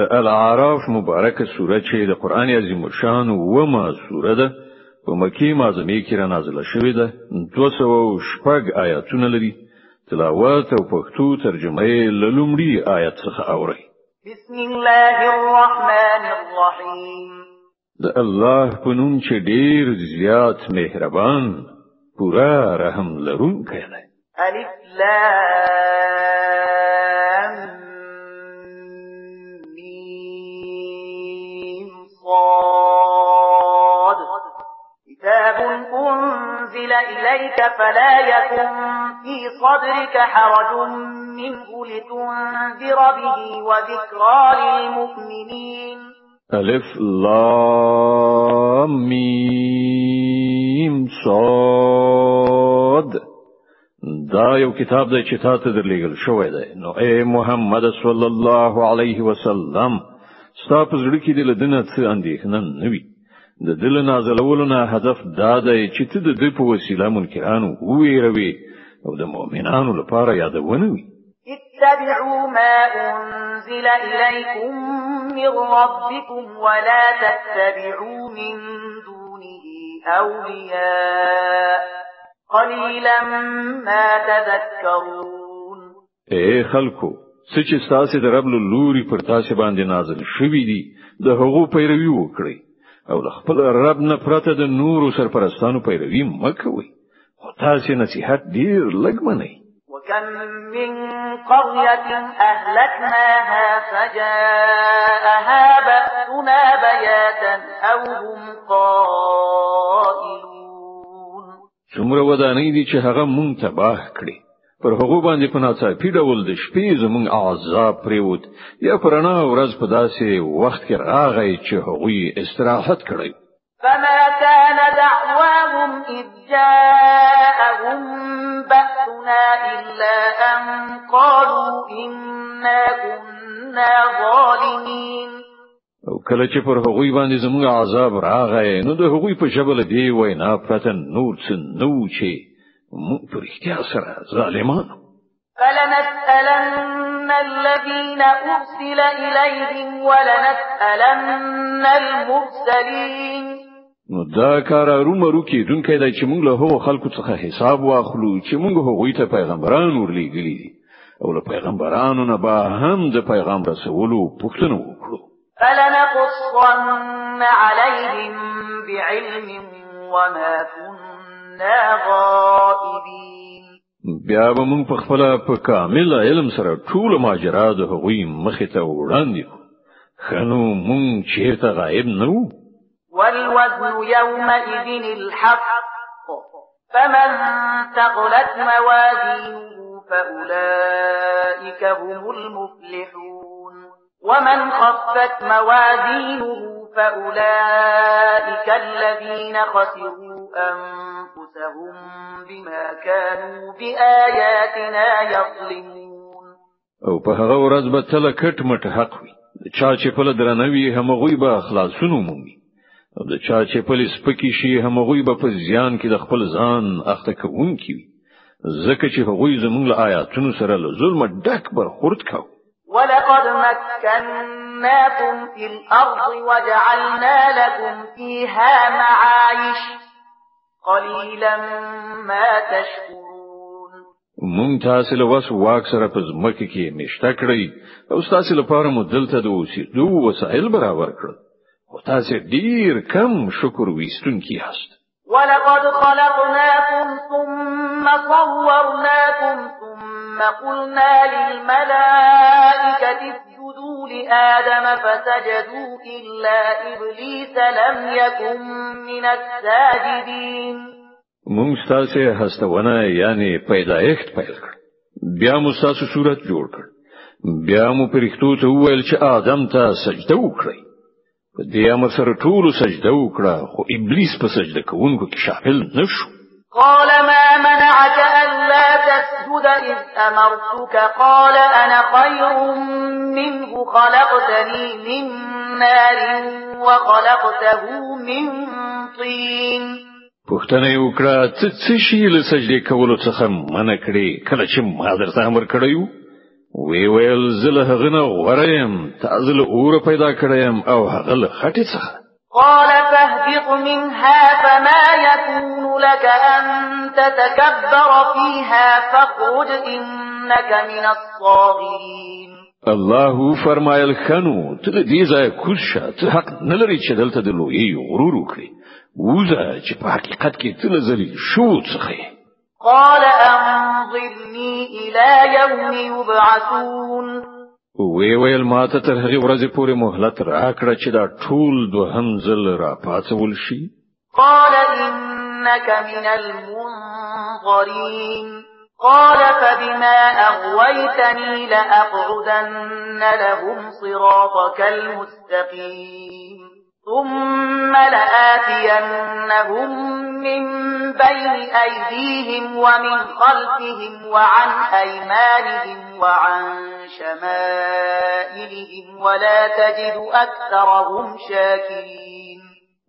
الاعراف مبارکه سوره چې د قران عظیم شان اوومه سوره ده په مکی معظمه کې را نازله شوې ده. 200 شپږ آیاتونه لري. تلاوت او پښتو ترجمه یې لومړی آیت څخه اوري بسم الله الرحمن الرحیم. د الله په نوم چې ډیر زیات مهربان پورا رحم لرونکی دی. الف لام إليك فلا يكن في صدرك حرج منه لتنذر به وذكرى للمؤمنين. ألف لام میم صاد. دا یو کتاب دی چې تاسو درلېږل شوی دی. نو ای محمد صلی الله علیه وسلم ستاسو زړه کې له دې نه څه اندېښنه نه وي. د دل نازلولو نه هدف دا دی چې ته د دې په وسیله منکرانو وویروي او د مؤمنانو لپاره یادونه وي. اتبعوا ما أنزل إليكم من ربكم ولا تتبعوا من دونه أولياء قليلا ما تذكرون اے خلکو سچ ستاسو د رب لوري پر تاسو باندې نازل شوی دی د هغو پیروي وکړئ او خپل رب نه پرته د نورو سرپرستانو پیروي مکوئ خو تاسو نصيحت ډېر لږ منئ. وكم من قرية أهلكناها فجاءها بأسنا بياتا أو هم قائلون. څومره ودانې دي چې هغه مونږ تباه کړی پر هغه باندې په ناڅاپي ډول د شپې زمونږ عذاب پریوت یا په رڼا ورځ په داسې وخت کې راغی چې هغه استراحت کړی. فما كان دعواهم إذ جاءهم بأسنا إلا أن قالوا إنا كنا ظالمين. او کله چې پر هغوی باندې زموږ عذاب راغی نو د هغوی په خوله له دې وینا پرته نور څه نو چې موږ په رښتیا سره ظالمان فلنسألن الذين أرسل إليهم ولنسألن المرسلين. نو دا کار رومرو کېدونکی دی چې موږ له هغو خلکو څخه حساب واخلو چې موږ هغوی ته پیغمبران ورلېږلي دي. او له پیغمبرانو نه به هم د پیغام رسولو پوښتنه وکړو. فلنقصن عليهم بعلم وما كنا غائبين بیا به موږ په خپل په کامل علم سره ټول ماجرا د هغوی مخې ته وړاندې خنو موږ چیرته غایب نه وو؟ والوزن يومئذ الحق فمن ثقلت موازينه فأولئك هم المفلحون ومن خفت موازينه فأولئك الذين خسروا أنفسهم بما كانوا بآياتنا يظلمون. او په هغه ورځ به تلل کټ مټ حق وي. چا چې پله درنه وي همغوی به خلاصون ومومي. او د چا چې پله سپکه شي همغوی به په زیان کې د خپل ځان اخته کوونکی وي. ځکه چې هغوی زموږ له آیاتونو سره له ظلم ډک برخورد کاوه. ولقد مكناكم في الأرض وجعلنا لكم فيها معايش قليلا ما تشكرون. مونږ تاسو له وس واک سره په ځمکه کې نشته کړی. أو تاسو لپاره مو دلته د اوسېدو وسایل برابر کړل. أو تاسو ډیر کم شکر ویستونکي یاست ولقد خلقناكم ثم صورناكم ثم قلنا للملائكة اسجدوا لآدم فسجدوا إلا إبليس لم يكن من الساجدين. مونږ ستاسو هستونه یعنی پیدایښت پیل کړ. بیا مو ستاسو صورت جوړ کړ. بیا مو پرښتو ته وویل چې آدم ته سجده وکړئ په دې امر سره ټول سجده وکړه خو ابلیس په سجده کوونکو کې شامل نشو قال ما منعك ألا تسجد إذ أمرتك؟ قال أنا خير منه خلقتني من نار وخلقته من طين. پوښتنه وکړه څه څه شی له سجدې کولو څخه منع کړي کله چې ما درته أمر کړیو وی ویل زله غنه غوریم تازل اور پیدا کړم أو هغه له خټې څخه. قال فاهبط منها فما يكون لك أن تتكبر فيها فاخرج إنك من الصاغرين. الله فرمایل خنو ته دې ځای کوشه ته حق نه لري چې دلته د لوی غرور وکړي وزه چې په حقیقت کې تل زری شو څخه قال أنظرني إلى يوم يبعثون. وی ویل ما ته تر هغه ورځې پورې مهلت راکړه چې دا ټول دوهم ځل را پاتول شي. قال إنك من المنظرين. قال فبما أغويتني لأقعدن لهم صراطك المستقيم. ثم لآتينهم من بين أيديهم ومن خلفهم وعن أيمانهم وعن شمائلهم ولا تجد أكثرهم شاكرين.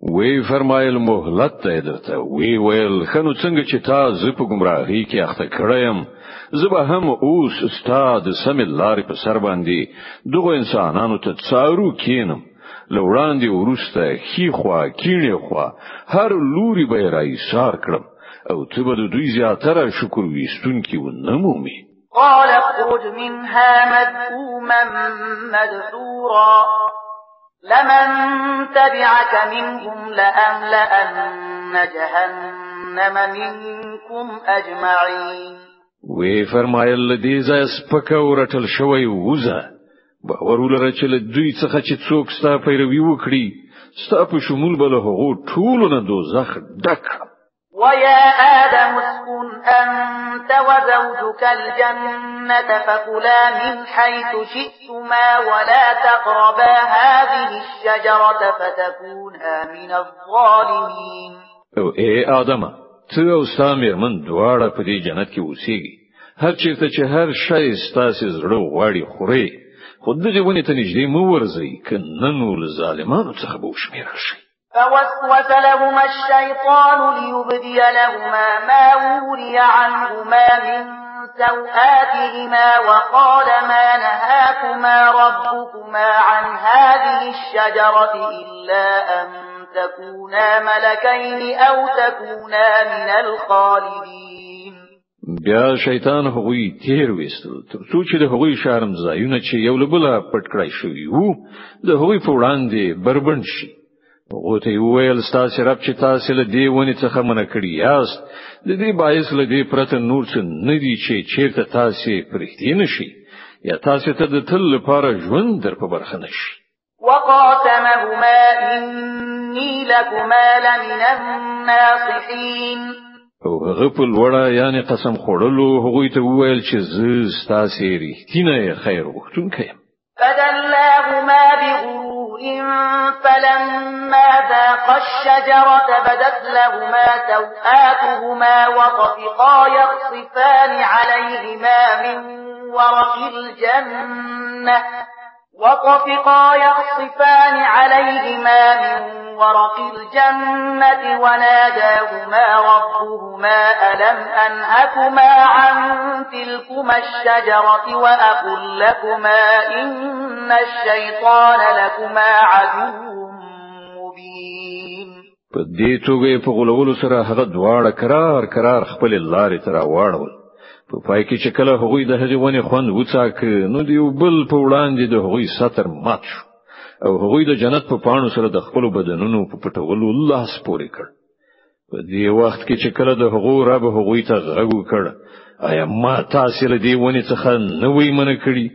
وی فرمایل مهلت ته درته. وی ویل خنو څنګه چې تا زه په گمراهی کې اخته کړم زه به هم اوس ستا د سمې لارې په سر باندې دغه انسانانو ته څارو کې کینم. له وړاندې وروسته ښي خوا کیڼې خوا هر لوري به را ایسار کړم. او ته به دوی زیاتره شکر ایستونکي ونه مومي قال اخرج منها مذءوما مدحورا. لمن تبعك منهم لأملأن جهنم منكم أجمعين. وی فرمایل دې ځای سپک او رټل شوی وزه. باور ولره چې دوی څخه چې څوک ستا پیروي وکړي ستا په شمول به له هغه ټولو نه دوزخ ډک ويا آدم اسكن أنت وزوجك الجنة فكلا من حيث شئتما ولا تقربا هذه الشجرة فتكونا من الظالمين. او اے آدم ته او ستا میرمن دواړه په دې جنت کې اوسېږي هر چیرته چې هر شی ستاسو زړه غواړي خوري خود دغه ونی ته نږدې مو ورځي کنه نو ظالمانو څخه به وشمیرل شي فوسوس لهما الشيطان ليبدي لهما ما وري عنهما من سوآتهما وقال ما نهاكما ربكما عن هذه الشجرة إلا أن تكونا ملكين أو تكونا من الخالدين. بیا شیطان هغوی تېر ایستل تر څو چې د هغوی شرم ځایونه چې یو له بله پټ کړای شوی وو د هغوی په وړاندې بربند شي. هغه ته ویل ستاسو رب چې تاسو له دی ونی څخه منع کړی یاست. د دې باعث له دې پرته نور څه نه دی چې چیرته تاسو پرېږدي نشي یا تاسو ته د تل لپاره ژوند در په برخه نشي وقاسمهما إني لكما لمن الناصحين. او هغه په لوړه یعنی قسم خوړلو هغه ته وویل چې زه ستاسو ریښتینه خیر وختونکی یم فدلاهما بغرور فلما ذاقا الشجرة بدت لهما سوآتهما وطفقا يخصفان عليهما من ورق الجنة وطفقا يخصفان عليهما من ورق الجنة وناداهما ربهما ألم أنهكما عن تلكما الشجرة وأقل لكما إن الشيطان لكما عدو مبين. په دې توګه په غلولو سره هغه دواړه قرار قرار خپلې لارې ته را واړول په پای کې چې کله هغوی د هغې ونې خوند وڅاکه نو د یو بل په وړاندې د هغوی ستر مات شو. او هغوی د جنت په پاڼو سره د خپل بدنونو په پټولو لاس پورې کړ. په دې وخت کې چې کله د هغو رب هغوی ته غږ وکړ آیا ما تاسو له دې ونې څخه نه وی منع کړی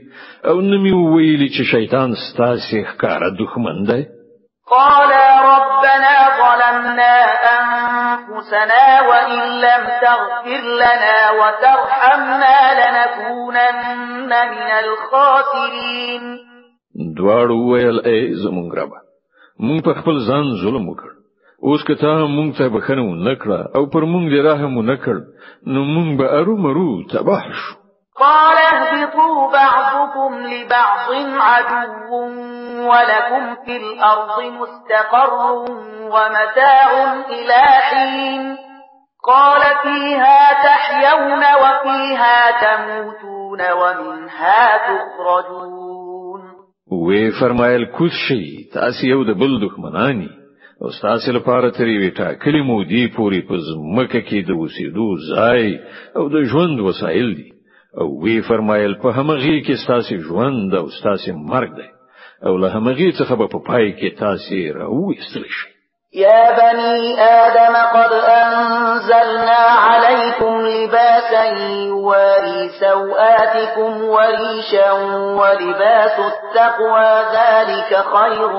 او نه می ویلي چې شیطان ستاسو ښکارا دښمن دی؟ قال ربنا ظلمنا أنفسنا وإن لم تغفر لنا وترحمنا لنكونن من الخاسرين. دواړو ویل ای زمونږ رب مونږ په خپل ځان ظلم وکړ. اوس که ته مونږ ته بخښنه ونکړې او پر مونږ رحم ونکړې نو مونږ به ارو مرو تباہ شو. قال اهبطوا بعضكم لبعض عدو ولكم في الأرض مستقر ومتاع إلى حين قال فيها تحيون وفيها تموتون ومنها تخرجون. وی فرمایل کوز شي تاسو یو د بل او تاسو لپاره ترې یوې ټاکلې مودې پورې په ځمکه کې د اوسېدو ځای او د ژوند وسایل دي. او وی فرمایل په همغه کې تاسو ژوند او تاسو مرګ دی او له همغه څخه په پای کې تاسو راوېستل شي يا بني آدم قد أنزلنا عليكم لباسا يواري سوآتكم وريشا ولباس التقوى ذلك خير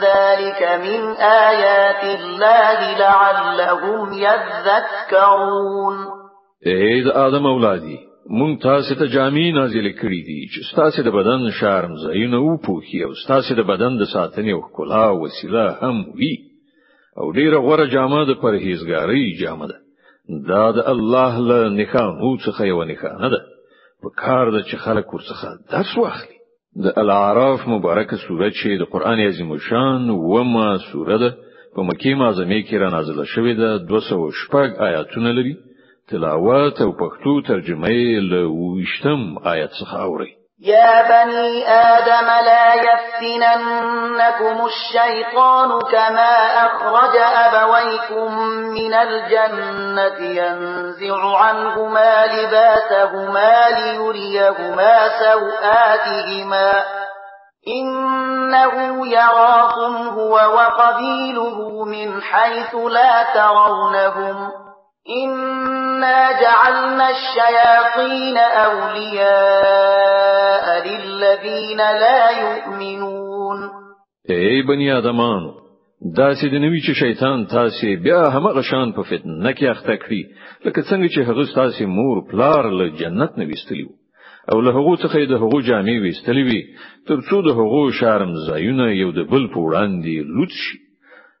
ذلك من آيات الله لعلهم يذكرون د آدم اولادي مونږ تاسو ته جامې نازل کړې دي چې تاسو د بدن شارم زینو او پوښي او تاسو د بدن د ساتنې او ښکلا وسیله هم وي او ډیره غوره جامه د پرهیزګاری جامه ده دا د الله له نښانو څخه یو نښانه ده په کار ده چې خلک ورڅخه درس واخلي د الاعراف مبارکه سوره چې د قران عظیم شان ومه سوره ده په مکه معظمه کې را نازله شوې ده 200 آیاتونه لري تلاوت أو پښتو ترجمه له وشتم آیت څخه اوري يا بني آدم لا يفتننكم الشيطان كما أخرج أبويكم من الجنة ينزع عنهما لباسهما ليريهما سوآتهما. إنه يراكم هو وقبيله من حيث لا ترونهم. إنا جعلنا الشياطين أولياء للذين لا يؤمنون. اے بنی آدمانو دا چې د نوی چې شیطان تاسو بیا همغه شان په فتنه کې اخته کړی لکه څنګه چې هغه تاسو مور پلار له جنت نه وستلیو او له هغه څخه د هغه جامې وستلی وي ترڅو د هغه شرم زایونه یو د بل په وړاندې لوټ شي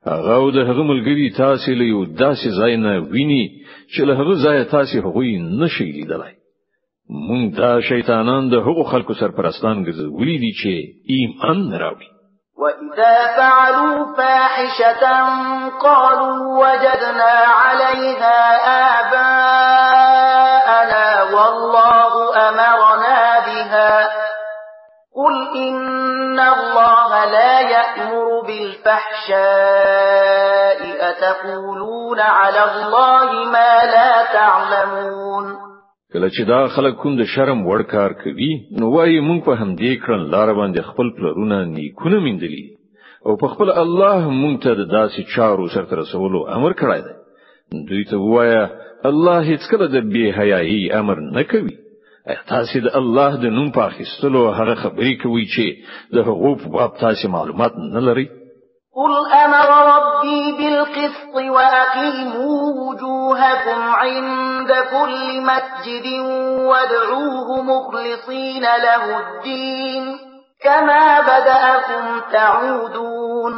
هغه د هغه ملګری تاسو له یو داسې ځای نه ویني چې له هغه ځای تاسو هغه نشي لیدلای مونږ دا شیطانان د هغو خلکو سرپرستان ګرځولي دي چې ایمان نه راوړي. وَإِذَا فَعَلُوا فَاحِشَةً قَالُوا وَجَدْنَا عَلَيْهَا آبَاءَنَا وَاللَّهُ أَمَرَنَا بِهَا قُلْ إِنَّ اللَّهَ لَا يَأْمُرُ بِالْفَحْشَاءِ أَتَقُولُونَ عَلَى اللَّهِ مَا لَا تَعْلَمُونَ کله چې دا خلک کوم د شرم وړ کار کوي نو وایي مونږ په همدې کړن لار باندې خپل پلرونه نیکونه میندلي او په خپله الله مونږ ته د داسې چارو سره رسولو امر کړی دی. دوی ته وایا الله هیڅ کله د بی حیايي امر نه کوي تاسو د الله د نوم په اخیستلو هغه خبرې کوي چې د حقوق په تاسو معلومات نه لري قل أمر ربي بالقسط وأقيموا وجوهكم عند كل مسجد وادعوه مخلصين له الدين كما بدأكم تعودون.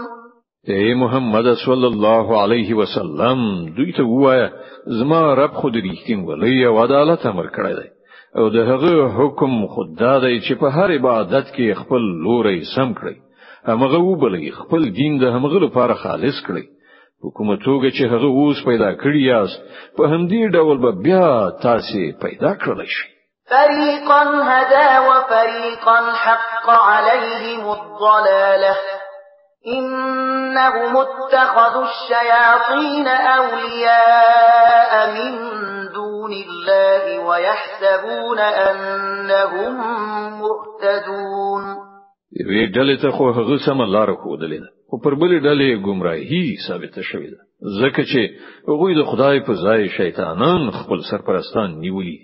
اے محمد صلی الله علیه وسلم دوی ته وایا زما رب خود ریښتین ولې أو عدالت أمر کړی دی. او د هغه حکم خدا دی چې په هر عبادت کې خپل لوري سم کړی همغه وبلې خپل دین د همغه لپاره خالص کړی حکومتوګه چې هغه اوس پیدا کړی یاست په همدې ډول به بیا تاسو پیدا کړلی شئ. فريقا هدى وفريقا حق عليهم الضلاله إنهم اتخذوا الشياطين أولياء من دون الله ويحسبون أنهم مهتدون. وی ډلې ته خو هغه سم لار خودلې ده. خو پر بلې ډلې گمراهي ثابت شوې ده. ځکه چې هغه د خدای په ځای شیطانان خپل سرپرستان نیولي.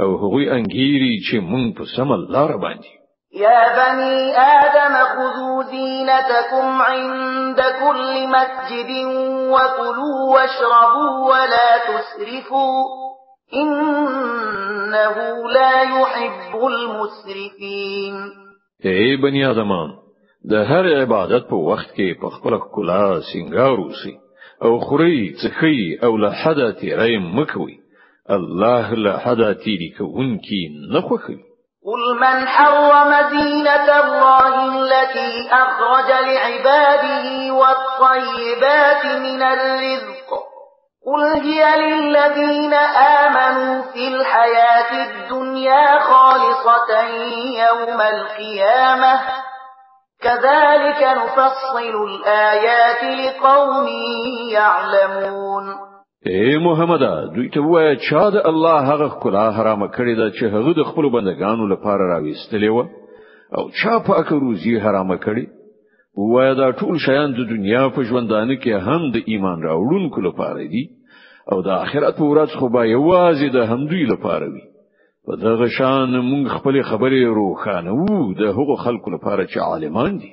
او هغه انګيري چې مونږ په سم لار باندې يا بني آدم خذوا زينتكم عند كل مسجد وكلوا واشربوا ولا تسرفوا. إنه لا يحب المسرفين. اے بنی آدمان د هر عبادت په وخت کې په خپل ښکلا سنگار او خورئ څښئ او له حده تېری مکوئ الله له حدا تیری کوونکی نه خوخي قل من حرم زينة الله التي أخرج لعباده والطيبات من الرزق. قل هي للذين آمنوا في الحياة الدنيا خالصة يوم القيامة كذلك نفصل الآيات لقوم يعلمون اے محمد دوی ته وای چا د الله هغه ښکلا حرام کړی دا چې هغه د خپل بندگانو لپاره راويستلی وه او چا پاک روزي حرام کړی وای دا ټول شیان د دنیا په ژوندانه کې هم د ایمان راوړونکو لپاره دي او د آخرت په ورځ خو به یوازې د همدوی لپاره وي. په دغه شان موږ خپل خبرې روښانه وو د هغو خلکو لپاره چې عالمان دي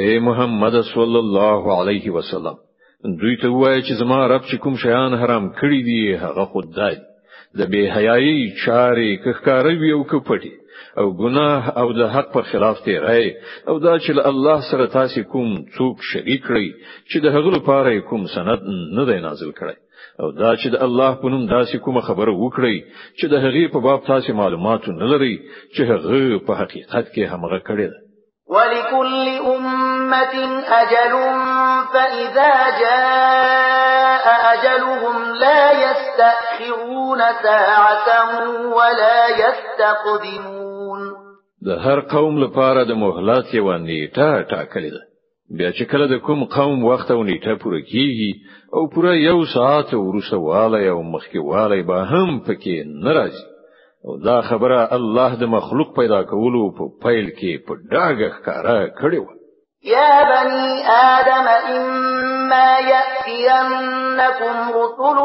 اے محمد صلی الله علیه وسلم دوی ته وایي چې زما رب چې کوم شیان حرام کړی دي هغه خدای د بے حیايي چارې کخکاروي او کپټي او ګناه او د حق پر خلاف تیرای او دا چې الله سره تاسو کوم څوک شریک کړی چې د هغه لپاره کوم سند نه دی نازل کړی او دا چې د الله په نوم داسې کومه خبره وکړي چې د هغې په باب تاسو معلومات نه لري چې هغه په حقیقت کې همغه کړی دی ولكل أمة أجل فإذا جاء أجلهم لا يستأخرون ساعة ولا يستقدمون. د هر قوم لپاره د مهلت یو نیټه ټاکلې ده. بیا چې کله د کوم قوم وخت او نیټه پوره کیږي او پوره یو ساعت وروسته واله او مخکې واله به هم پکې ناراضي دا خبره الله د مخلوق پیدا کولو په پیل کې په ډاګه ښکارا کړې و يا بني آدم إما يأتينكم رسل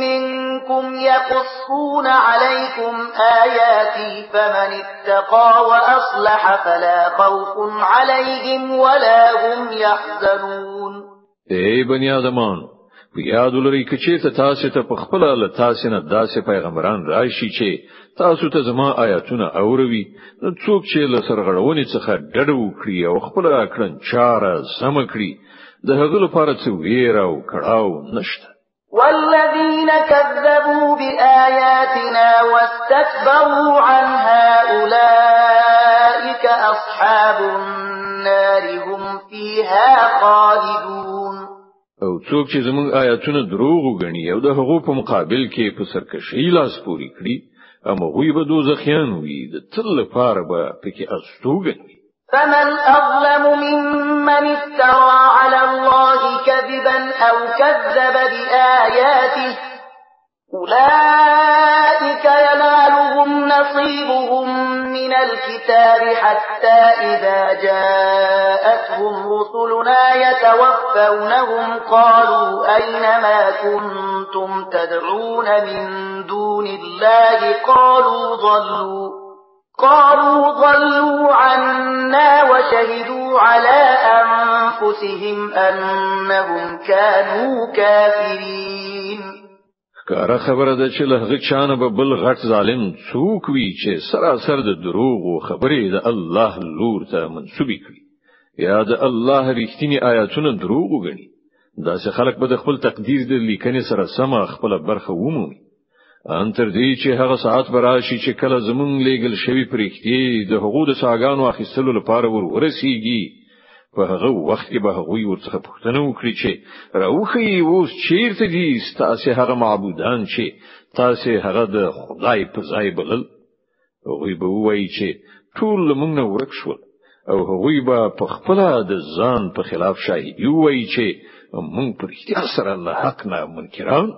منكم يقصون عليكم آياتي فمن اتقى وأصلح فلا خوف عليهم ولا هم يحزنون اے بني آدمان یاد لري چې تاسو ته په خپله له تاسو نه داسې پیغمبران راشي چې تاسو ته زما آیاتونه اوروي نو څوک چې له سرغړونې څخه ډډه وکړي او خپل کړن چاره سم کړي د هغه لپاره څه ویره او کړهو نشته. والذين كذبوا بآياتنا واستكبروا عنها أولئك أصحاب النار هم فيها خالدون او څوک چې زموږ آیاتونه دروغ وګڼي او د هغو په مقابل کې په سرکشي لاس پوري کړي هماغوی به دوزخیان وي د تل لپاره به پکې استوګن وي فمن أظلم ممن افترى على الله كذبا أو كذب بآياته أولئك ينالهم نصيبهم من الكتاب حتى إذا جاءتهم رسلنا يتوفونهم قالوا أين ما كنتم تدعون من دون الله قالوا ضلوا قالوا ضلوا عنا وشهدوا على أنفسهم أنهم كانوا كافرين کاره خبره ده چې له هغه چانه به بل غټ ظالم څوک وي چې سراسر د دروغ او خبرې د الله لور ته منسوبې کړي. یا د الله رښتینی آیاتونه دروغ وګڼي. دا چې خلک به د خپل تقدیر د لیکنې سره سم خپل برخه ومومي. ان تر دې چې هغه ساعت براشي چې کله زمونږ لېګل شوی پرېښتې د هغو ساګانو اخیستلو لپاره ور ورسیږي په هغه وخت کې به هغه ورڅخه پوښتنه وکړي چې راوخی اوس چیرته دي؟ تاسو هغه معبودان چې تاسو هغه د خدای په ځای بلل. هغه به وایي چې ټول موږ نه ورک شول. او هغه به په خپل د ځان په خلاف شاهدي وایي چې موږ پر اختیار سره الله حق نه منکران.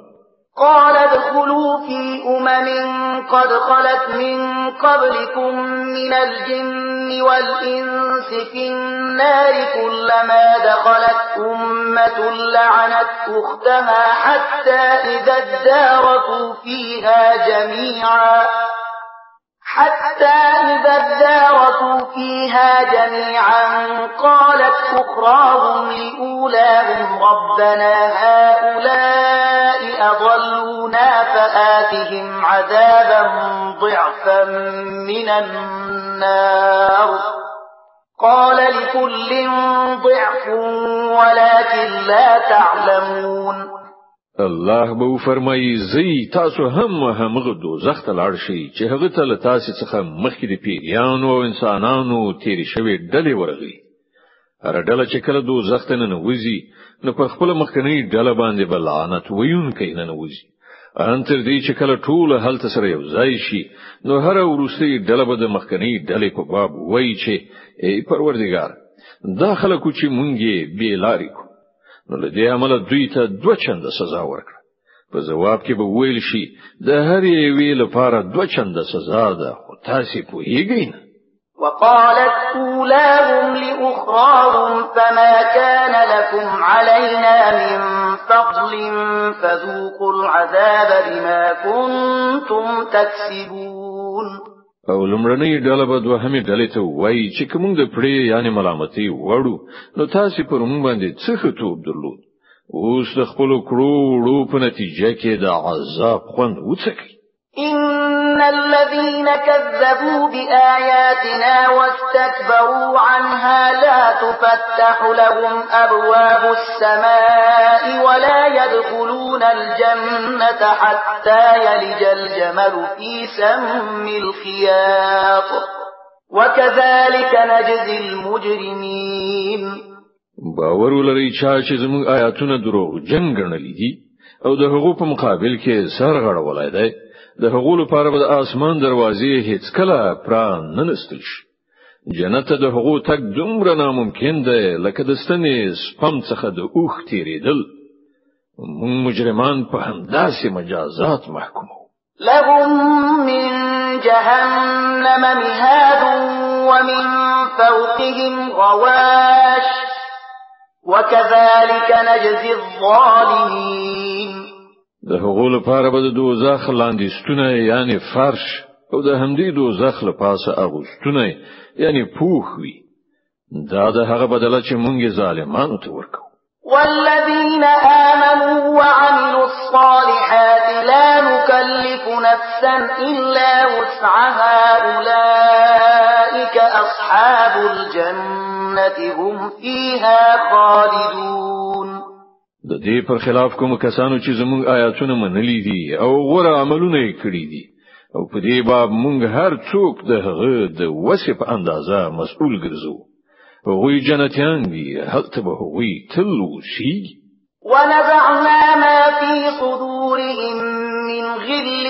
قال ادخلوا في أمم قد خلت من قبلكم من الجن والإنس في النار كلما دخلت أمة لعنت أختها حتى إذا اداركوا فيها جميعا حتى إذا اداركوا فيها جميعا قالت أخراهم لأولاهم ربنا هؤلاء أضلوا آخرتهم عذابا ضعفا من النار. قال لكل ضعف ولكن لا تعلمون. الله به فرمایي زی تاسو هم همغه دوزخ ته لاړ شئ چې هغه ته له تاسو څخه مخکې د پیریانو او انسانانو تیری شوی ډلې ورغی هر ډله چې کله دوزخ ته نه وځي نو په خپل مخکنی ډله باندې بل لعنت ویون کوي نه وځي ان تر دې چې کله ټول هلت سره یو ځای شي نو هر ورستي ډله به د مخکنی ډلې په باب وایي چې ای پروردګار دا خلکو چې مونږه بې لارې کو نو له دې عمله دوی ته دوه چنده سزا ورکړه. په جواب کې به ویل شي د هر یوې لپاره دوه چنده سزا ده خو تاسو پوهیږئ نه وقالت أولاهم لأخراهم فما كان لكم علينا من فضل فذوقوا العذاب بما كنتم تكسبون. او لمړنۍ ډله به دوهمې ډلې ته وایي چې کوم د پړې یعنی ملامتي وړو نو تاسو پر موږ باندې څه خطوب درلود؟ اوس د خپل کړو وړو په نتیجه کې د عذاب خوند وڅکئ. إن الذين كذبوا بآياتنا واستكبروا عنها لا تفتح لهم أبواب السماء ولا يدخلون الجنة حتى يلج الجمل في سم الخياط وكذلك نجزي المجرمين ولري چې آیاتونه دروغ او د هغو په مقابل کې سر غړولای د هغو لپاره به د اسمان دروازې هیڅ کله پران نه نستل شي. جنت د هغو تک دومره ناممکن ده لکه د ستنې سپم څخه د اوښ تیریدل. مجرمان په همداسې مجازات محکومو. لهم من جهنم مهاد ومن فوقهم غواش وكذلك نجزي الظالمين د هغو لپاره به د دوزخ لاندې ستونه یعنی فرش او د همدې دوزخ لپاسه اغوستونه یعنی پوخ وي. دا د هغه بدله چې مونږ ظالمانو ته ورکو والذين آمنوا وعملوا الصالحات لا نكلف نفسا إلا وسعها أولئك أصحاب الجنة هم فيها خالدون د دې پر خلاف کوم کسانو چې زموږ آیاتونه منلي دي أو غوړه عملونه یې کړی دي. أو په دې باب موږ هر څوک د هغه د وسې په اندازه مسؤل ګرځو. هغوی جنتیان دي هلته به هغوی تل وشي ونزعنا ما في صدورهم من غل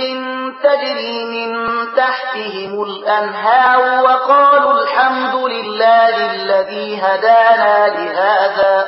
تجري من تحتهم الأنهار وقالوا الحمد لله الذي هدانا لهذا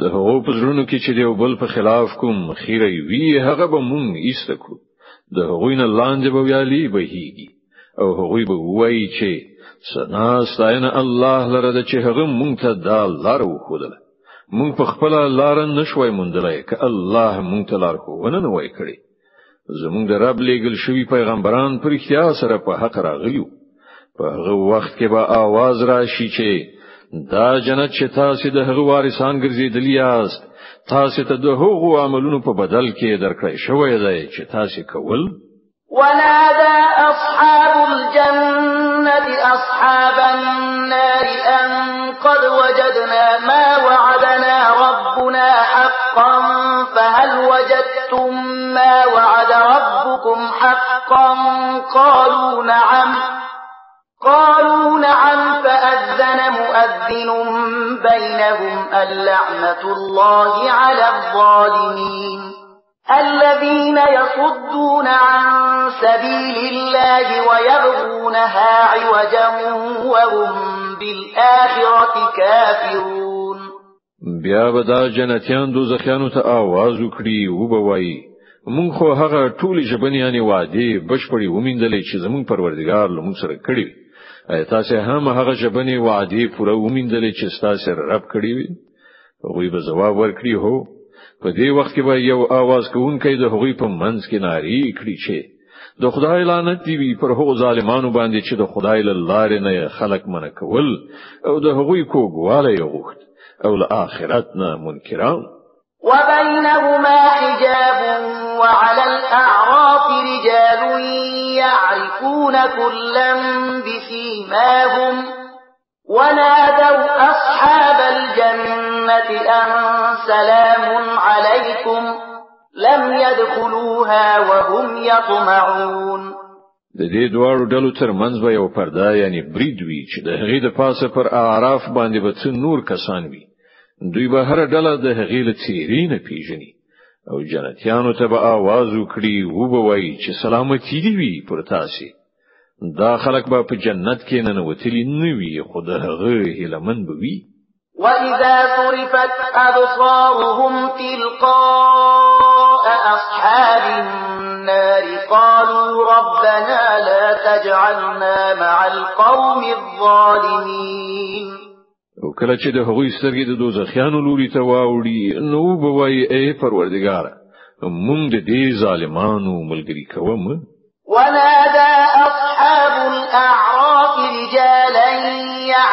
د هغو په زړونو کې چې دیو بل په خلاف کوم خیره وی هغه به مونږ ایسته کړو د هغوی نه لاندې به ویالي بهيږي او هغوی به وایي چې سنا ستاینه الله لره د چې هغه مونږ ته دا لار وخدله مونږ په خپل لار نشوي مونډلای ک الله مونږ ته لار خو ونه وای کړی زمونږ د رب لېګل شوی پیغمبران پر اختیار سره په حق راغلیو په هغه وخت کې به आवाज راشي چې دا جنت چې تاسو د هغه وارثان ګرځیدلی یاست تاسو ته د هغو عملونو په بدل کې درکړی شوی دی چې تاسو کول. ونادى أصحاب الجنة أصحاب النار أن قد وجدنا ما وعدنا ربنا حقا فهل وجدتم ما وعد ربكم حقا؟ قالوا نعم. بينهم اللعنة الله على الظالمين الذين يصدون عن سبيل الله ويبغونها عوجا وهم بالآخرة كافرون بیا به دا جنتیان دوزخیانو ته आवाज وکړي او به وایي مونږ خو هغه ټولې ژبنیانې وعده بشپړې ومیندلې چې زمونږ پروردګار لمون سره کړی وي تاسو هم هغه ژبنې وعده پوره ومیندلې چې تاسو رب کړی وي هغه به جواب ورکړي هو په دې وخت کې به یو आवाज کوونکی د هغوی په منځ کې ناری کړی چې د خدای لعنت دی پر هغو ظالمانو باندې چې د خدای له لارې نه خلق منع کول او د هغوی کوګواله یغوخت او له آخرت نه منکران وبينهما حجاب وعلى الأعراف رجال يعرفون كلا بسيماهم ونادوا أصحاب الجنة أن سلام عليكم لم يدخلوها وهم يطمعون د دې دواړو ډلو ترمنځ به یو پرده یعنی برید وی چې د هغې د پاسه پر اعراف باندې به څو نور کسان وي دوی به هر ډله د هغې له چیرې نه پیژني او جنتیانو ته به आवाज وکړي او به وایي چې سلامتی دی وي پر تاسو دا خلک به په جنت کې نه نوتلی نه وي خو د هغه هلمن به وي وَإِذَا صُرِفَتْ أَبْصَارُهُمْ تِلْقَاءَ أَصْحَابِ النَّارِ قَالُوا رَبَّنَا لَا تَجْعَلْنَا مَعَ الْقَوْمِ الظَّالِمِينَ او کله چې د هغوی سترګې د دوزخیانو لوري ته واوړي نو به وایي ای پروردګار مونږ د دې ظالمانو ملګری کوم؟ ونادى أصحاب الأعراف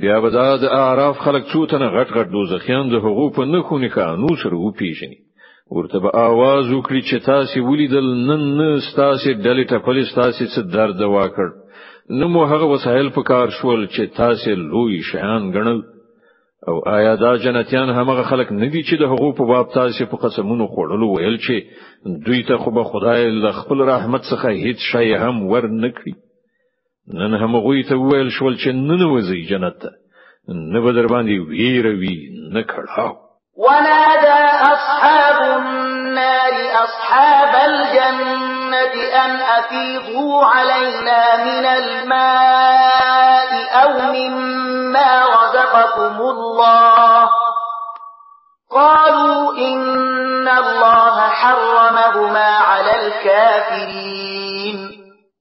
بیا به دا د اعراف خلک څو تنه غټ غټ دوزخیان د حقوق په نخو نکانو سره وپیژني ورته به आवाज وکړي چې تاسو ولیدل نن نه تاسو ډلې ته پولیس تاسو څه درد واکړ نو مو هغه وسایل په کار شول چې تاسو لوی شیان ګڼل او آیا دا جنتیان همغه خلک ندي چې د حقوق په باب تاسو په قسمونو خوړلو ویل چې دوی ته خو به خدای له خپل رحمت څخه هیڅ شی هم ور نکړي نن هم غوی ته ویل شول چې نن وځي جنت ته. نه به در باندې ویروي نه کړهاو. ونادى أصحاب النار أصحاب الجنة أن أفيضوا علينا من الماء أو مما رزقكم الله. قالوا إن الله حرمهما على الكافرين.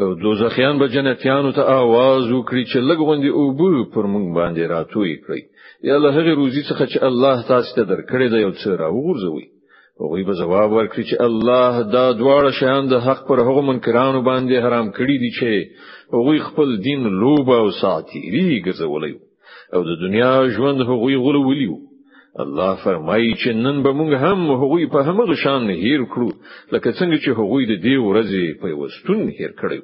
او دوزخیان به جنتیانو ته आवाज وکړي چې لګوندي او بو پر مونږ باندې راتوي کړی یا له هغه روزي څخه چې الله تاسو ته درکړي دی یو څه راوغورځوي هغه به جواب ورکړي چې الله دا دواړه شیان د حق پر هغه منکرانو باندې حرام کړی دي چې هغه خپل دین لوب او ساتيري ګرځولای او د دنیا ژوند هغه غولولیو الله فرمایي چې نن به موږ هم هغوی په همغه شان هیر کړو لکه څنګه چې هغوی د دې ورځې په وستون هیر کړو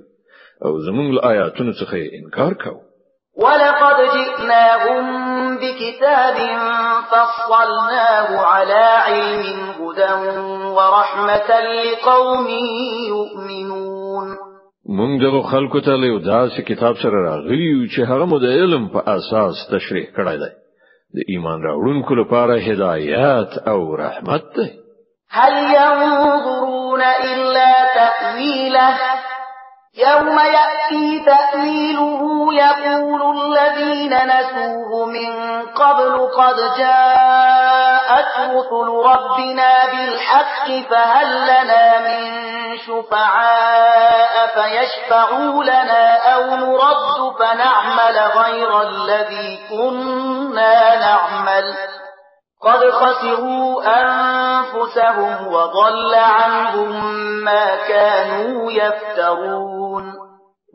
او زموږ له آیاتونو څخه انکار کاوه. ولقد جئناهم بكتاب فصلناه على علم هدى ورحمة لقوم يؤمنون. مونږ دغه خلکو ته له داسې کتاب سره راغلی چې هغه مو د علم په اساس تشریح کړی دی د ایمان راوړونکو لپاره هدایت أو رحمت دی. هل ينظرون إلا تأويله؟ يوم يأتي تأويله يقول الذين نسوه من قبل قد جاءت رسل ربنا بالحق فهل لنا من شفعاء فيشفعوا لنا أو نرد فنعمل غير الذي كنا نعمل؟ قد خسروا أنفسهم وضل عنهم ما كانوا يفترون.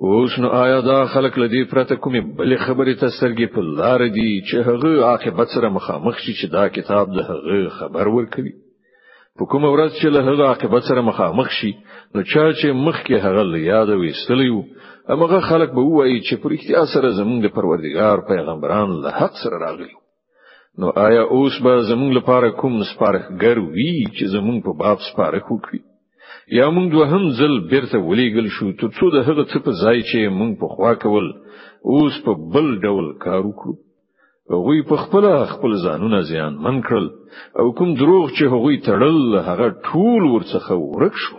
اوس نو آیا دا خلک لدی پرته کومې بلې خبرې ته سترګې په لار دي چې هغه عاقبت سره مخامخ شي چې دا کتاب د هغه خبر ورکوي؟ په کوم ورځ چې له هغه عاقبت سره مخامخ شي نو چا چې مخکې هغه یاد وېستلیو هغه خلک به وایي چې پر اختیار سره زمونږ د پروردگار پیغمبران له حق سره راغلي نو آیا اوس به زمونږ لپاره کوم سپارښتګر وي چې زمونږ په باب سپارښت وکړي یا موږ دوهم ځل بیرته ولېګل شو ترڅو د هغه څه په ځای چې موږ په خوا کول اوس په بل ډول کار وکړو. هغوی په خپل خپل ځانونه زیان من کړل او کوم دروغ چې هغوی تړل هغه ټول ورڅخه ورک شو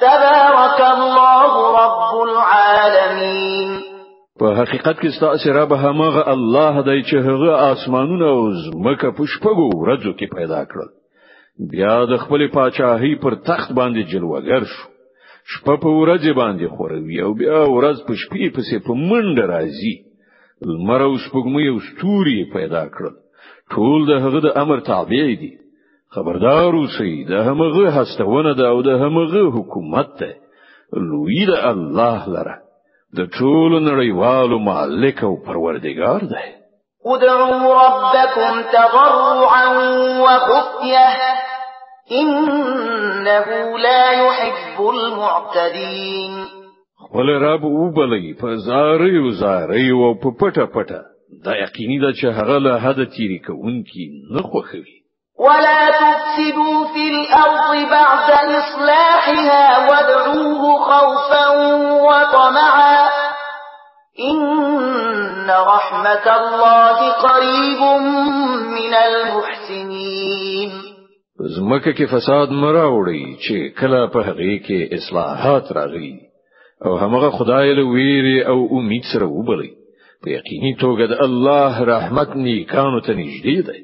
تبارك الله رب العالمين. په حقیقت کې ستاسو رب همغه الله دی چې هغه اسمانونه او زمکه په شپږو ورځو کې پیدا کړل. بیا د خپل پاچاهي پر تخت باندې جلوګر شو. شپه په ورځ باندې خوروي او بیا ورځ په شپې پسې په منډه راځي. لمر او سپوږمۍ او ستوري پیدا کړل. ټول د هغه د امر تابع دي خبردار اوسئ د همغه هستونه ده او د همغه حکومت ده. لوی د الله لره. د ټول نړیوالو مالک او پروردگار ده. ادعوا ربكم تضرعا وخفيه انه لا يحب المعتدين. خپل رب وبلې په زاري او زاري او په پټه پټه. دا یقیني ده چې هغه له حد تیری کوونکی نه خوښوي ولا تفسدوا في الأرض بعد إصلاحها وادعوه خوفا وطمعا. إن رحمة الله قريب من المحسنين. زمکه کې فساد مراوړي چې کله په هغه کې اصلاحات راغلي. أو همغه خدای له ویری أو امید سره وبلي په یقیني توګه د الله رحمت نیکانو ته نږدې دی.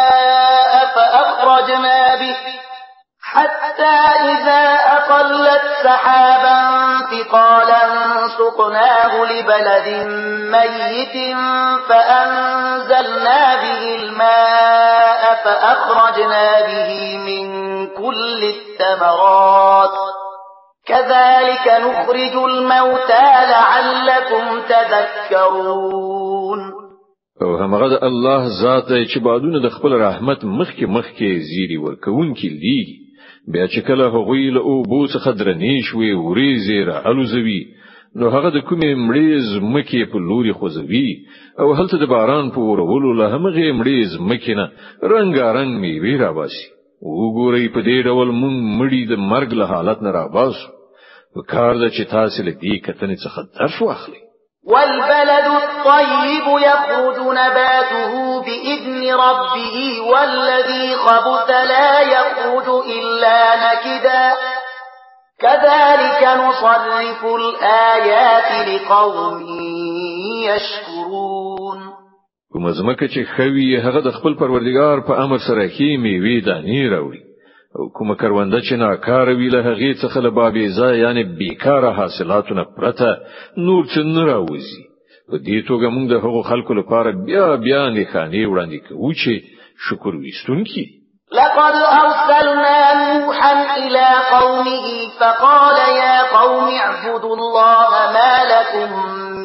حتى إذا أقلت سحابا ثقالا سقناه لبلد ميت فأنزلنا به الماء فأخرجنا به من كل الثمرات. كذلك نخرج الموتى لعلكم تذكرون. او همغه الله ذات چې بادونه د خپل رحمت مخکې مخکې زیری ورکوونکې لیږي. بیا چې کله هغوی له اوبو څخه درنې شوې وریځې را الوزوي نو هغه د کومې مړې زمکه په لوري خوځوي او هلته د باران په ورولو له همغه مړې زمکه نه رنگارنګ میوي را باسي وګورئ په دې ډول مونږ مړی د مرګ له حالت نه را باسو د چې تاسو له دې کتنې څخه درس واخلئ والبلد الطيب يخرج نباته بإذن ربه والذي خبث لا يخرج إلا نكدا. كذلك نصرف الآيات لقوم يشكرون. کوم زمکه چې خوي هغه د خپل پروردگار په أمر سره کې میوي دانی راوړي. کوم کرونده چې ناکار وی له هغه څخه له بابي ځای یعنی بیکاره حاصلاتونه پرته نور څه نه راوځي. په دې توګه موږ د هغو خلکو لپاره بیا بیا نه خاني وړاندې کوو چې شکر وستونکي لقد أرسلنا نوحا إلى قومه فقال يا قوم اعبدوا الله ما لكم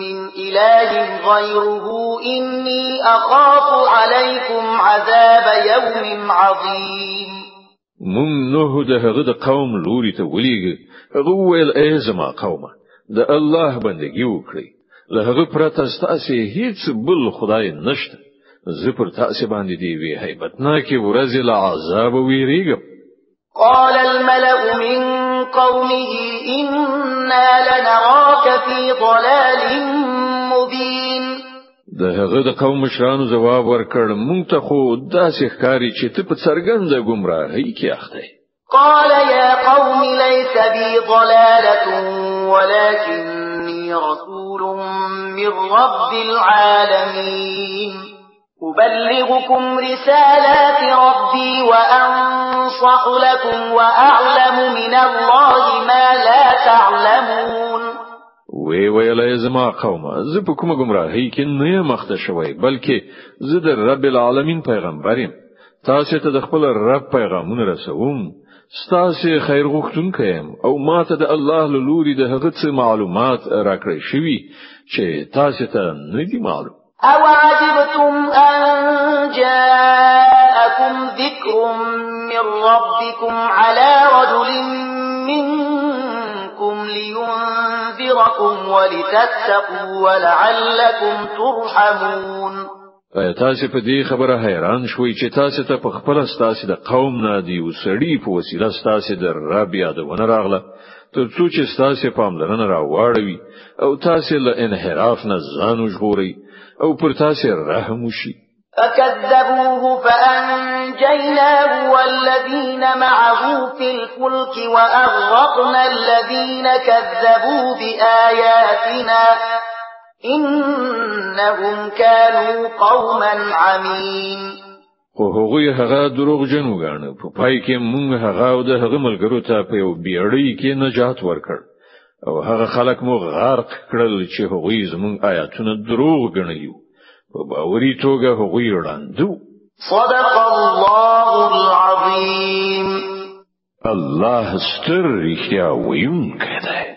من إله غيره إني أخاف عليكم عذاب يوم عظيم. موږ نوح د هغه د قوم لوري ته ولېږي هغه ویل ای زما قومه د الله بندگی وکړئ له هغه پرته ستاسو هیڅ بل خدای نشته زه پر تاسو باندې د یوې هیبتناکي ورځ له عذاب ویریږم قال الملأ من قومه إنا لنراك في ضلال د هغه د قوم مشرانو جواب ورکړ مونږ ته خو داسې ښکاری چې ته په څرګنده گمراهۍ کې اخته قال يا قوم ليس بي ضلالة ولكني رسول من رب العالمين. أبلغكم رسالات ربي وأنصح لكم وأعلم من الله ما لا تعلمون. وی ویلې زما قومه زه په کومه گمراهۍ کې نه مخته شوی بلکې زه د رب العالمین پیغمبر یم. تاسو ته د خپل رب پیغامونه رسوم. ستاسو خیر غوښتونکی یم او ماته د الله له لوري د هغه څه معلومات راکړی شوی چې تاسو ته نه دي معلوم. او عجبتم ان جاءكم ذكر من ربكم على رجل منكم لينذركم ولتتقوا ولعلكم ترحمون ایا تاسو په دې خبره حیران شوي چې تاسو ته په خپل ستاسو د قوم نه د یو سړي په وسیله ستاسو د رب یادونه راغله تر څو چې ستاسو پاملرنه راوړوي او تاسو له انحراف نه ځان وژغوري او پر تاسو رحم وشي فكذبوه فأنجيناه والذين معه في الفلك وأغرقنا الذين كذبوا بآياتنا إنهم كانوا قوما عمين. خو هغوی هغه دروغ جن وګاڼه په پای کې مونږ هغه أو د هغه ملګرو ته په یو بیړۍ کې نجات ورکړ. او هغه خلک مو غرق کړل چې هغوی زمونږ آیاتونه دروغ ګڼي په باوري توګه هغوی وړاندو صدق الله العظیم. الله ستر رښتیا ویونکی دی.